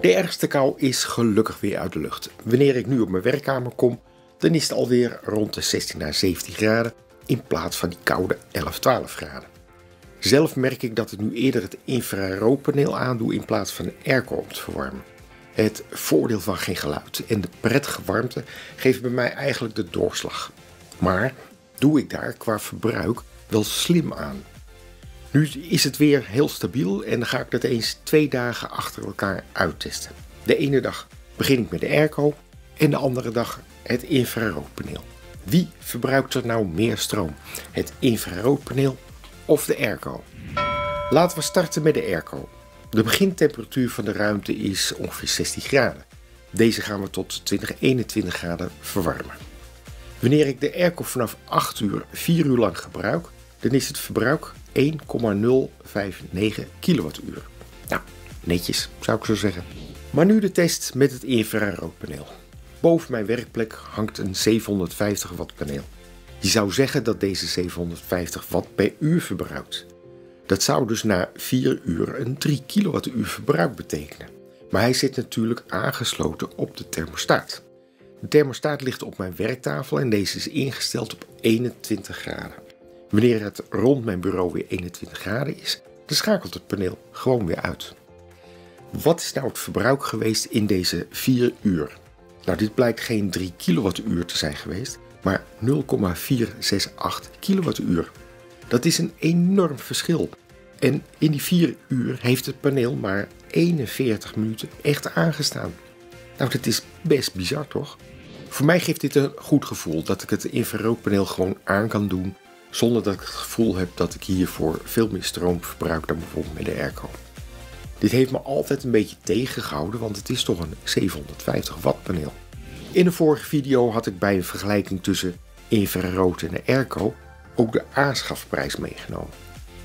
De ergste kou is gelukkig weer uit de lucht. Wanneer ik nu op mijn werkkamer kom, dan is het alweer rond de 16 à 17 graden in plaats van die koude 11, 12 graden. Zelf merk ik dat ik nu eerder het infraroodpaneel aandoe in plaats van een airco om te verwarmen. Het voordeel van geen geluid en de prettige warmte geven bij mij eigenlijk de doorslag. Maar doe ik daar qua verbruik wel slim aan. Nu is het weer heel stabiel en dan ga ik dat eens twee dagen achter elkaar uittesten. De ene dag begin ik met de airco en de andere dag het infraroodpaneel. Wie verbruikt er nou meer stroom? Het infraroodpaneel of de airco? Laten we starten met de airco. De begintemperatuur van de ruimte is ongeveer 16 graden. Deze gaan we tot 20, 21 graden verwarmen. Wanneer ik de airco vanaf 8 uur 4 uur lang gebruik, dan is het verbruik 1,059 kilowattuur. Nou, netjes zou ik zo zeggen. Maar nu de test met het infraroodpaneel. Boven mijn werkplek hangt een 750 watt paneel. Je zou zeggen dat deze 750 watt per uur verbruikt. Dat zou dus na 4 uur een 3 kilowattuur verbruik betekenen. Maar hij zit natuurlijk aangesloten op de thermostaat. De thermostaat ligt op mijn werktafel en deze is ingesteld op 21 graden. Wanneer het rond mijn bureau weer 21 graden is, dan schakelt het paneel gewoon weer uit. Wat is nou het verbruik geweest in deze 4 uur? Nou, dit blijkt geen 3 kilowattuur te zijn geweest, maar 0,468 kilowattuur. Dat is een enorm verschil. En in die 4 uur heeft het paneel maar 41 minuten echt aangestaan. Nou, dat is best bizar toch? Voor mij geeft dit een goed gevoel dat ik het infraroodpaneel gewoon aan kan doen zonder dat ik het gevoel heb dat ik hiervoor veel meer stroom verbruik dan bijvoorbeeld met de airco. Dit heeft me altijd een beetje tegengehouden, want het is toch een 750 watt paneel. In de vorige video had ik bij een vergelijking tussen infrarood en de airco ook de aanschafprijs meegenomen.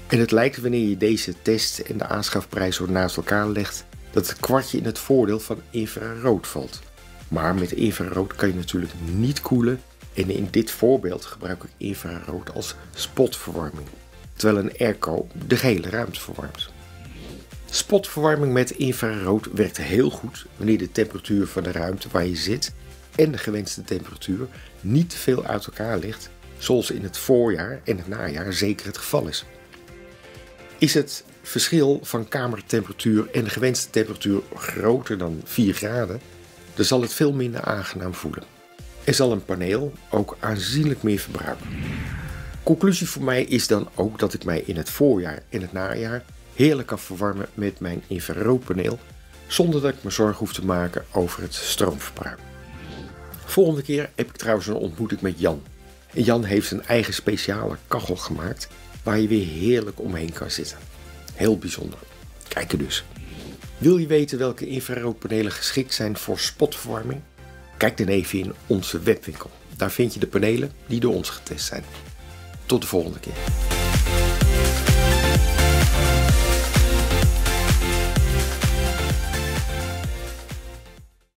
En het lijkt wanneer je deze test en de aanschafprijs zo naast elkaar legt, dat het kwartje in het voordeel van infrarood valt. Maar met infrarood kan je natuurlijk niet koelen en in dit voorbeeld gebruik ik infrarood als spotverwarming, terwijl een airco de gehele ruimte verwarmt. Spotverwarming met infrarood werkt heel goed wanneer de temperatuur van de ruimte waar je zit en de gewenste temperatuur niet veel uit elkaar ligt, zoals in het voorjaar en het najaar zeker het geval is. Is het verschil van kamertemperatuur en de gewenste temperatuur groter dan 4 graden, dan zal het veel minder aangenaam voelen. Zal een paneel ook aanzienlijk meer verbruiken. Conclusie voor mij is dan ook dat ik mij in het voorjaar en het najaar heerlijk kan verwarmen met mijn infraroodpaneel, zonder dat ik me zorgen hoef te maken over het stroomverbruik. Volgende keer heb ik trouwens een ontmoeting met Jan. En Jan heeft een eigen speciale kachel gemaakt waar je weer heerlijk omheen kan zitten. Heel bijzonder. Kijk er dus. Wil je weten welke infraroodpanelen geschikt zijn voor spotverwarming? Kijk dan even in onze webwinkel. Daar vind je de panelen die door ons getest zijn. Tot de volgende keer.